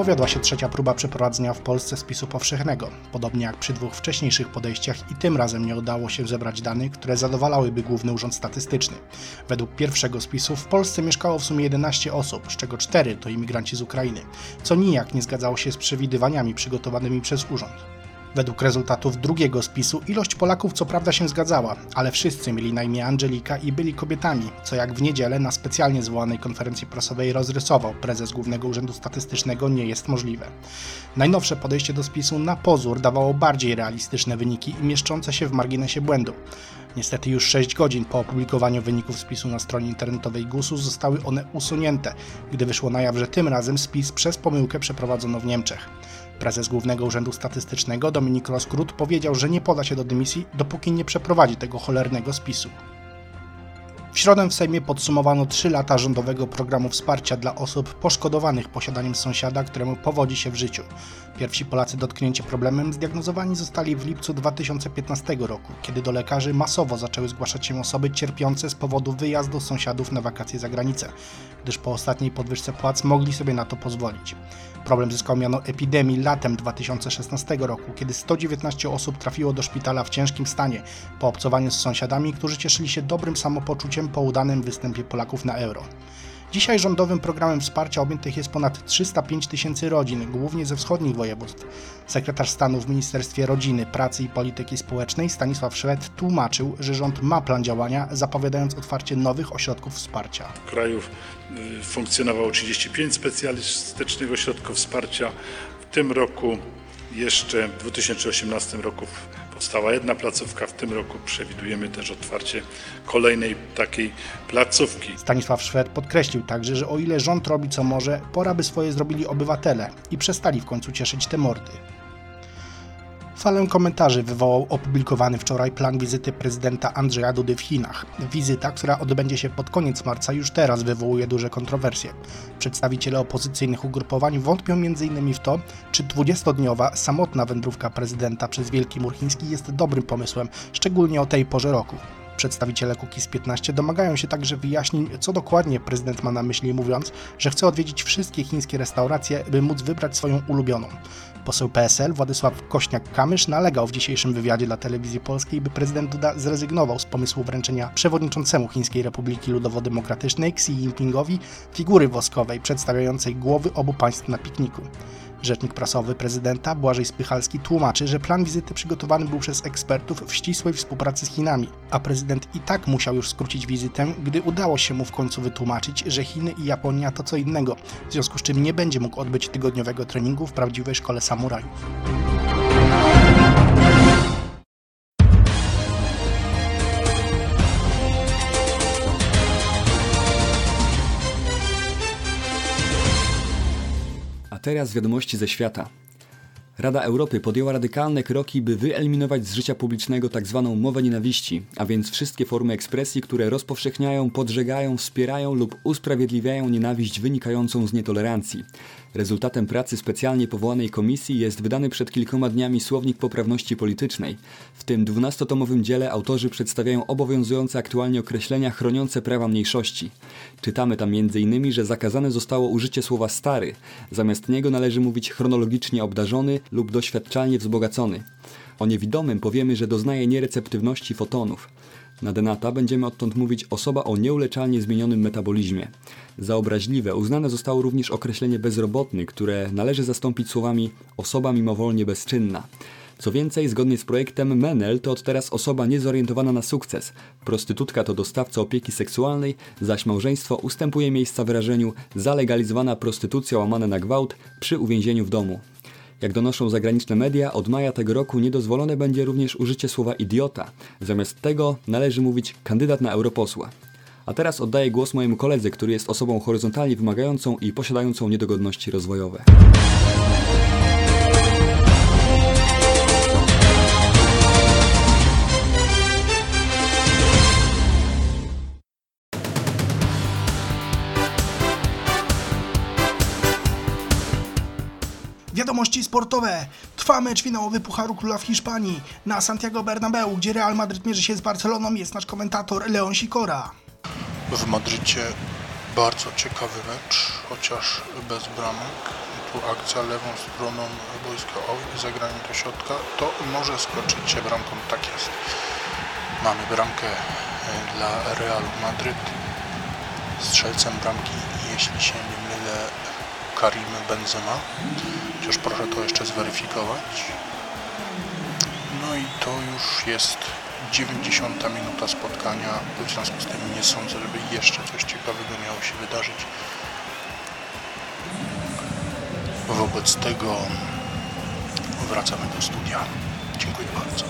powiodła się trzecia próba przeprowadzenia w Polsce spisu powszechnego. Podobnie jak przy dwóch wcześniejszych podejściach i tym razem nie udało się zebrać danych, które zadowalałyby Główny Urząd Statystyczny. Według pierwszego spisu w Polsce mieszkało w sumie 11 osób, z czego 4 to imigranci z Ukrainy, co nijak nie zgadzało się z przewidywaniami przygotowanymi przez urząd. Według rezultatów drugiego spisu ilość Polaków co prawda się zgadzała, ale wszyscy mieli na imię Angelika i byli kobietami, co jak w niedzielę na specjalnie zwołanej konferencji prasowej rozrysował prezes Głównego Urzędu Statystycznego nie jest możliwe. Najnowsze podejście do spisu na pozór dawało bardziej realistyczne wyniki i mieszczące się w marginesie błędu. Niestety już 6 godzin po opublikowaniu wyników spisu na stronie internetowej GUS-u zostały one usunięte, gdy wyszło na jaw, że tym razem spis przez pomyłkę przeprowadzono w Niemczech. Prezes Głównego Urzędu Statystycznego Dominik Roskrut powiedział, że nie poda się do dymisji, dopóki nie przeprowadzi tego cholernego spisu. W środę w Sejmie podsumowano 3 lata rządowego programu wsparcia dla osób poszkodowanych posiadaniem sąsiada, któremu powodzi się w życiu. Pierwsi Polacy dotknięci problemem zdiagnozowani zostali w lipcu 2015 roku, kiedy do lekarzy masowo zaczęły zgłaszać się osoby cierpiące z powodu wyjazdu sąsiadów na wakacje za granicę, gdyż po ostatniej podwyżce płac mogli sobie na to pozwolić. Problem zyskał miano epidemii latem 2016 roku, kiedy 119 osób trafiło do szpitala w ciężkim stanie po obcowaniu z sąsiadami, którzy cieszyli się dobrym samopoczuciem po udanym występie Polaków na euro. Dzisiaj rządowym programem wsparcia objętych jest ponad 305 tysięcy rodzin, głównie ze wschodnich województw. Sekretarz stanu w Ministerstwie Rodziny, Pracy i Polityki Społecznej Stanisław Szwed tłumaczył, że rząd ma plan działania, zapowiadając otwarcie nowych ośrodków wsparcia. Krajów y, funkcjonowało 35 specjalistycznych ośrodków wsparcia. W tym roku jeszcze w 2018 roku powstała jedna placówka. W tym roku przewidujemy też otwarcie kolejnej takiej placówki. Stanisław Szwed podkreślił także, że o ile rząd robi co może, pora by swoje zrobili obywatele i przestali w końcu cieszyć te mordy. Falę komentarzy wywołał opublikowany wczoraj plan wizyty prezydenta Andrzeja Dudy w Chinach. Wizyta, która odbędzie się pod koniec marca, już teraz wywołuje duże kontrowersje. Przedstawiciele opozycyjnych ugrupowań wątpią m.in. w to, czy 20-dniowa, samotna wędrówka prezydenta przez Wielki Mur Chiński jest dobrym pomysłem, szczególnie o tej porze roku. Przedstawiciele Kukiz 15 domagają się także wyjaśnień, co dokładnie prezydent ma na myśli, mówiąc, że chce odwiedzić wszystkie chińskie restauracje, by móc wybrać swoją ulubioną. Poseł PSL Władysław Kośniak-Kamysz nalegał w dzisiejszym wywiadzie dla telewizji polskiej, by prezydent Duda zrezygnował z pomysłu wręczenia przewodniczącemu Chińskiej Republiki Ludowo-Demokratycznej Xi Jinpingowi figury woskowej przedstawiającej głowy obu państw na pikniku. Rzecznik prasowy prezydenta Błażej Spychalski tłumaczy, że plan wizyty przygotowany był przez ekspertów w ścisłej współpracy z Chinami, a prezydent i tak musiał już skrócić wizytę, gdy udało się mu w końcu wytłumaczyć, że Chiny i Japonia to co innego, w związku z czym nie będzie mógł odbyć tygodniowego treningu w prawdziwej szkole samurajów. teraz wiadomości ze świata. Rada Europy podjęła radykalne kroki, by wyeliminować z życia publicznego tzw. Tak mowę nienawiści, a więc wszystkie formy ekspresji, które rozpowszechniają, podżegają, wspierają lub usprawiedliwiają nienawiść wynikającą z nietolerancji. Rezultatem pracy specjalnie powołanej komisji jest wydany przed kilkoma dniami słownik poprawności politycznej. W tym dwunastotomowym dziele autorzy przedstawiają obowiązujące aktualnie określenia chroniące prawa mniejszości. Czytamy tam m.in., że zakazane zostało użycie słowa stary, zamiast niego należy mówić chronologicznie obdarzony lub doświadczalnie wzbogacony. O niewidomym powiemy, że doznaje niereceptywności fotonów. Na denata będziemy odtąd mówić osoba o nieuleczalnie zmienionym metabolizmie. Za obraźliwe uznane zostało również określenie bezrobotny, które należy zastąpić słowami osoba mimowolnie bezczynna. Co więcej, zgodnie z projektem Menel to od teraz osoba niezorientowana na sukces. Prostytutka to dostawca opieki seksualnej, zaś małżeństwo ustępuje miejsca wyrażeniu zalegalizowana prostytucja łamane na gwałt przy uwięzieniu w domu. Jak donoszą zagraniczne media, od maja tego roku niedozwolone będzie również użycie słowa idiota. Zamiast tego należy mówić kandydat na europosła. A teraz oddaję głos mojemu koledze, który jest osobą horyzontalnie wymagającą i posiadającą niedogodności rozwojowe. Wiadomości sportowe. Trwa mecz finałowy Pucharu Króla w Hiszpanii. Na Santiago Bernabeu, gdzie Real Madryt mierzy się z Barceloną, jest nasz komentator Leon Sikora. W Madrycie bardzo ciekawy mecz, chociaż bez bramek. typu akcja lewą stroną boiska o zagranie do środka, to może skoczyć się bramką. Tak jest. Mamy bramkę e, dla Realu Madryt. Strzelcem bramki, jeśli się nie mylę, Karim Benzema. Chociaż proszę to jeszcze zweryfikować. No i to już jest 90 minuta spotkania. W związku z tym nie sądzę, żeby jeszcze coś ciekawego miało się wydarzyć. Wobec tego wracamy do studia. Dziękuję bardzo.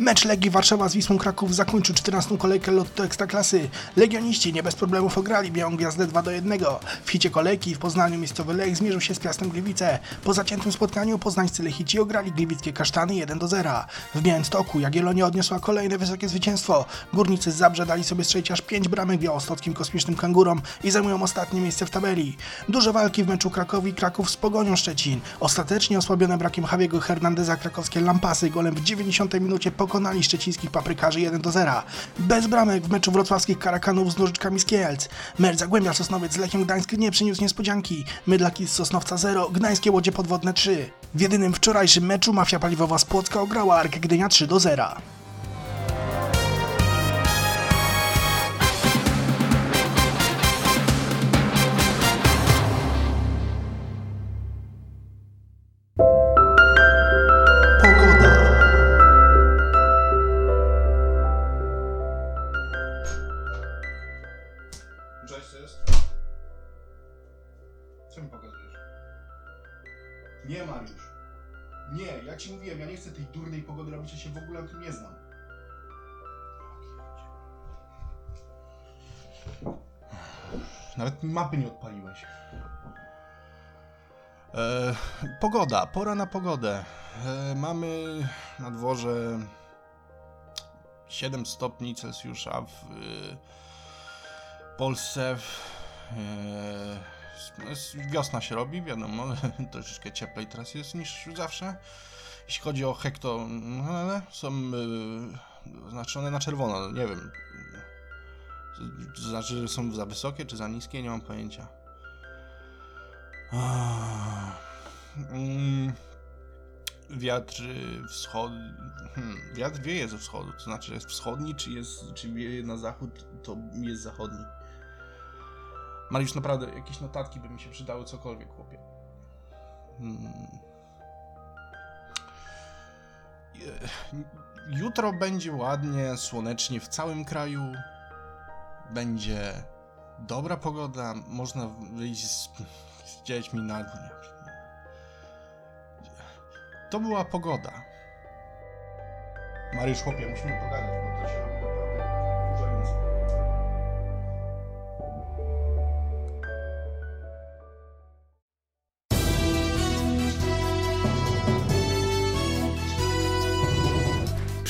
Mecz Legii Warszawa z Wisłą Kraków zakończył 14. kolejkę lotu Ekstraklasy. Legioniści nie bez problemów ograli Białą Gwiazdę 2 do 1. W hicie kolejki w Poznaniu miejscowy Lech zmierzył się z Piastem Gliwice. Po zaciętym spotkaniu poznańscy Lechici ograli gliwickie Kasztany 1 do 0. W Białymstoku Jagiellonia odniosła kolejne wysokie zwycięstwo. Górnicy z Zabrze dali sobie strzelić aż 5 bramek białostockim kosmicznym kangurom i zajmują ostatnie miejsce w tabeli. Duże walki w meczu Krakowi Kraków z Pogonią Szczecin. Ostatecznie osłabione brakiem Javiego Hernandeza krakowskie Lampasy golem w 90 minucie pokonali szczecińskich paprykarzy 1 do 0. Bez bramek w meczu wrocławskich Karakanów z Nożyczkami z Kielc. Mecz Zagłębia Sosnowiec z Lechem Gdańsk nie przyniósł niespodzianki. Mydlaki z Sosnowca 0, Gdańskie Łodzie Podwodne 3. W jedynym wczorajszym meczu Mafia Paliwowa z Płocka ograła Ark Gdynia 3 do 0. Cześć, jest? Co mi pokazujesz? Nie, Mariusz. Nie, ja ci mówiłem, ja nie chcę tej durnej pogody robić, ja się w ogóle o tym nie znam. Nawet mapy nie odpaliłeś. E, pogoda, pora na pogodę. E, mamy na dworze 7 stopni Celsjusza w Polsce. E, no, wiosna się robi, wiadomo, troszeczkę cieplej teraz jest niż zawsze. Jeśli chodzi o hekto, no, ale są e, znaczone na czerwono, nie wiem. Znaczy, że są za wysokie czy za niskie, nie mam pojęcia. Mm, Wiatr wschod... Hmm, wiatr wieje ze wschodu, to znaczy jest wschodni, czy, jest, czy wieje na zachód, to jest zachodni. Mariusz, naprawdę, jakieś notatki by mi się przydały, cokolwiek, chłopie. Hmm. Jutro będzie ładnie, słonecznie w całym kraju. Będzie dobra pogoda, można wyjść z, z dziećmi na dnie. To była pogoda. Mariusz, chłopie, musimy pogadać, bo to się robi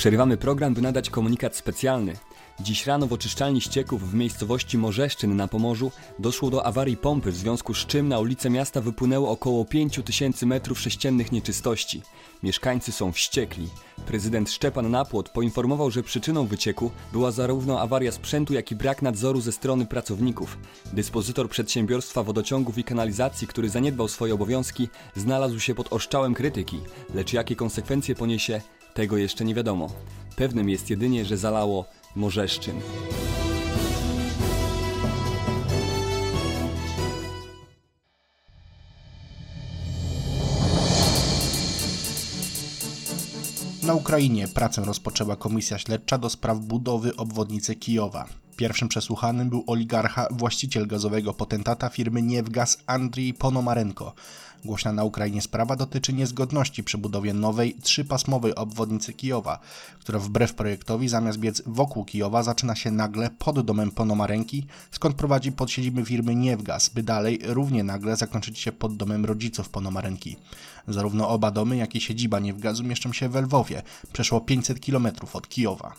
Przerywamy program, by nadać komunikat specjalny. Dziś rano w oczyszczalni ścieków w miejscowości Morzeszczyn na Pomorzu doszło do awarii pompy, w związku z czym na ulice miasta wypłynęło około 5 tysięcy metrów sześciennych nieczystości. Mieszkańcy są wściekli. Prezydent Szczepan Napłot poinformował, że przyczyną wycieku była zarówno awaria sprzętu, jak i brak nadzoru ze strony pracowników. Dyspozytor przedsiębiorstwa wodociągów i kanalizacji, który zaniedbał swoje obowiązki, znalazł się pod oszczałem krytyki, lecz jakie konsekwencje poniesie, tego jeszcze nie wiadomo. Pewnym jest jedynie, że zalało Morzeszczyn. Na Ukrainie pracę rozpoczęła komisja śledcza do spraw budowy obwodnicy Kijowa. Pierwszym przesłuchanym był oligarcha, właściciel gazowego potentata firmy Niewgaz Andrii Ponomarenko. Głośna na Ukrainie sprawa dotyczy niezgodności przy budowie nowej, trzypasmowej obwodnicy Kijowa, która wbrew projektowi zamiast biec wokół Kijowa zaczyna się nagle pod domem Ponomarenki, skąd prowadzi pod siedzibę firmy Niewgaz, by dalej równie nagle zakończyć się pod domem rodziców Ponomarenki. Zarówno oba domy, jak i siedziba Niewgazu mieszczą się w Lwowie, przeszło 500 km od Kijowa.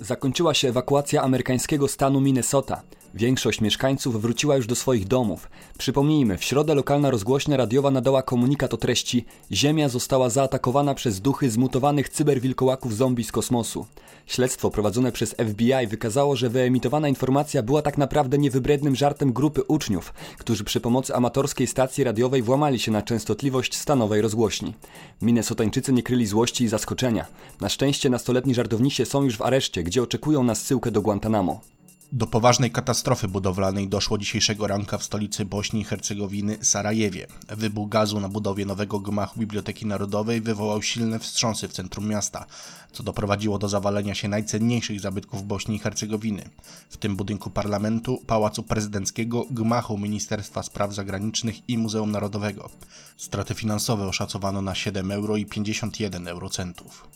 Zakończyła się ewakuacja amerykańskiego stanu Minnesota. Większość mieszkańców wróciła już do swoich domów. Przypomnijmy, w środę lokalna rozgłośnia radiowa nadała komunikat o treści Ziemia została zaatakowana przez duchy zmutowanych cyberwilkołaków zombie z kosmosu. Śledztwo prowadzone przez FBI wykazało, że wyemitowana informacja była tak naprawdę niewybrednym żartem grupy uczniów, którzy przy pomocy amatorskiej stacji radiowej włamali się na częstotliwość stanowej rozgłośni. Minnesotańczycy nie kryli złości i zaskoczenia. Na szczęście nastoletni żartownisie są już w areszcie, gdzie oczekują na zsyłkę do Guantanamo. Do poważnej katastrofy budowlanej doszło dzisiejszego ranka w stolicy Bośni i Hercegowiny, Sarajewie. Wybuch gazu na budowie nowego gmachu Biblioteki Narodowej wywołał silne wstrząsy w centrum miasta, co doprowadziło do zawalenia się najcenniejszych zabytków Bośni i Hercegowiny, w tym budynku parlamentu, pałacu prezydenckiego, gmachu Ministerstwa Spraw Zagranicznych i Muzeum Narodowego. Straty finansowe oszacowano na 7 euro i 51 eurocentów.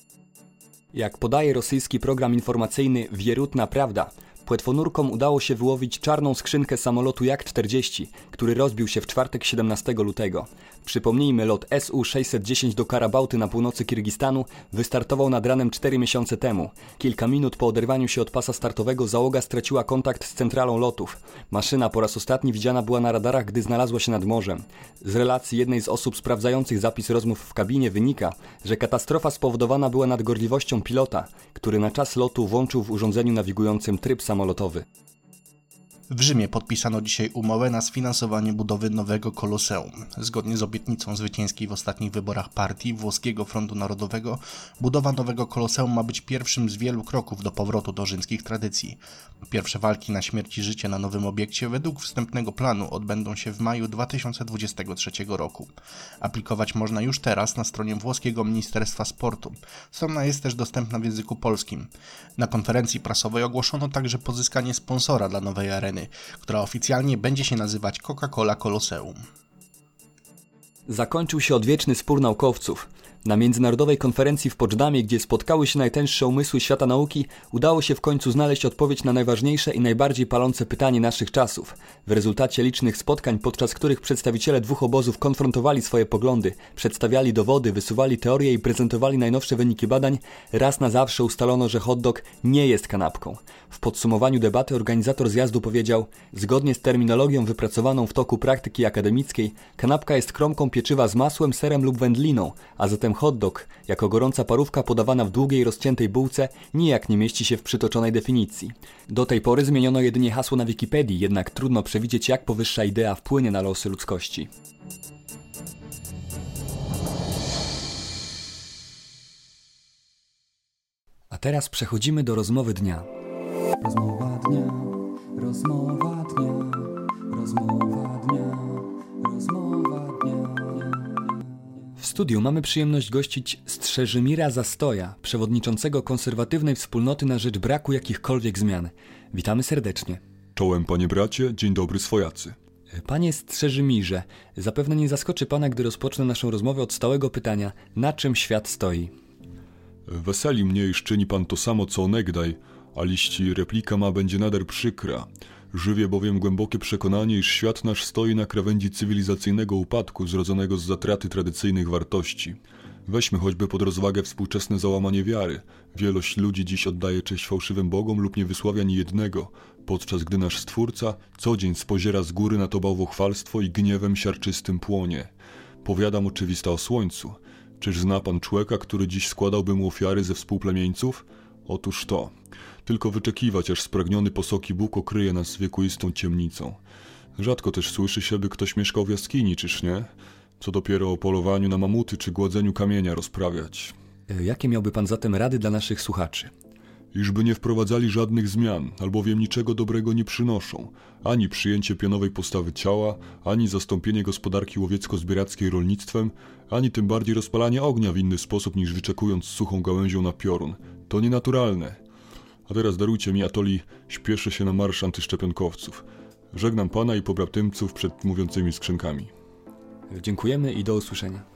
Jak podaje rosyjski program informacyjny Wierutna Prawda, Płetwonurkom udało się wyłowić czarną skrzynkę samolotu Jak-40, który rozbił się w czwartek 17 lutego. Przypomnijmy, lot SU-610 do Karabałty na północy Kirgistanu wystartował nad ranem 4 miesiące temu. Kilka minut po oderwaniu się od pasa startowego załoga straciła kontakt z centralą lotów. Maszyna po raz ostatni widziana była na radarach, gdy znalazła się nad morzem. Z relacji jednej z osób sprawdzających zapis rozmów w kabinie wynika, że katastrofa spowodowana była nadgorliwością pilota, który na czas lotu włączył w urządzeniu nawigującym tryb samolotowy. W Rzymie podpisano dzisiaj umowę na sfinansowanie budowy nowego koloseum. Zgodnie z obietnicą zwycięskiej w ostatnich wyborach partii Włoskiego Frontu Narodowego, budowa nowego koloseum ma być pierwszym z wielu kroków do powrotu do rzymskich tradycji. Pierwsze walki na śmierć i życie na nowym obiekcie według wstępnego planu odbędą się w maju 2023 roku. Aplikować można już teraz na stronie włoskiego Ministerstwa Sportu. Strona jest też dostępna w języku polskim. Na konferencji prasowej ogłoszono także pozyskanie sponsora dla nowej areny która oficjalnie będzie się nazywać Coca-Cola Colosseum. Zakończył się odwieczny spór naukowców. Na międzynarodowej konferencji w Poczdamie, gdzie spotkały się najtęższe umysły świata nauki, udało się w końcu znaleźć odpowiedź na najważniejsze i najbardziej palące pytanie naszych czasów. W rezultacie licznych spotkań, podczas których przedstawiciele dwóch obozów konfrontowali swoje poglądy, przedstawiali dowody, wysuwali teorie i prezentowali najnowsze wyniki badań, raz na zawsze ustalono, że hot dog nie jest kanapką. W podsumowaniu debaty organizator zjazdu powiedział: Zgodnie z terminologią wypracowaną w toku praktyki akademickiej, kanapka jest kromką pieczywa z masłem, serem lub wędliną, a zatem hot dog, jako gorąca parówka podawana w długiej, rozciętej bułce, nijak nie mieści się w przytoczonej definicji. Do tej pory zmieniono jedynie hasło na Wikipedii, jednak trudno przewidzieć, jak powyższa idea wpłynie na losy ludzkości. A teraz przechodzimy do rozmowy dnia. Rozmowa dnia, rozmowa dnia, studiu mamy przyjemność gościć Strzeżymira Zastoja, przewodniczącego konserwatywnej wspólnoty na rzecz braku jakichkolwiek zmian. Witamy serdecznie. Czołem, panie bracie, dzień dobry swojacy. Panie Strzeżymirze, zapewne nie zaskoczy pana, gdy rozpocznę naszą rozmowę od stałego pytania, na czym świat stoi? Weseli mnie, iż czyni pan to samo, co onegdaj, a liści replika ma będzie nader przykra. Żywie bowiem głębokie przekonanie, iż świat nasz stoi na krawędzi cywilizacyjnego upadku zrodzonego z zatraty tradycyjnych wartości. Weźmy choćby pod rozwagę współczesne załamanie wiary. Wielość ludzi dziś oddaje cześć fałszywym bogom lub nie wysławia ni jednego, podczas gdy nasz Stwórca co dzień spoziera z góry na to bałwochwalstwo i gniewem siarczystym płonie. Powiadam oczywista o słońcu. Czyż zna pan człowieka, który dziś składałby mu ofiary ze współplemieńców? Otóż to. Tylko wyczekiwać, aż spragniony posoki Bóg okryje nas wiekuistą ciemnicą. Rzadko też słyszy się, by ktoś mieszkał w jaskini, czyż nie? Co dopiero o polowaniu na mamuty czy gładzeniu kamienia rozprawiać. E, Jakie miałby pan zatem rady dla naszych słuchaczy? Iżby nie wprowadzali żadnych zmian, albowiem niczego dobrego nie przynoszą. Ani przyjęcie pionowej postawy ciała, ani zastąpienie gospodarki łowiecko-zbierackiej rolnictwem, ani tym bardziej rozpalanie ognia w inny sposób niż wyczekując suchą gałęzią na piorun. To nienaturalne. A teraz darujcie mi, Atoli, śpieszę się na marsz antyszczepionkowców. Żegnam pana i pobratymców przed mówiącymi skrzynkami. Dziękujemy i do usłyszenia.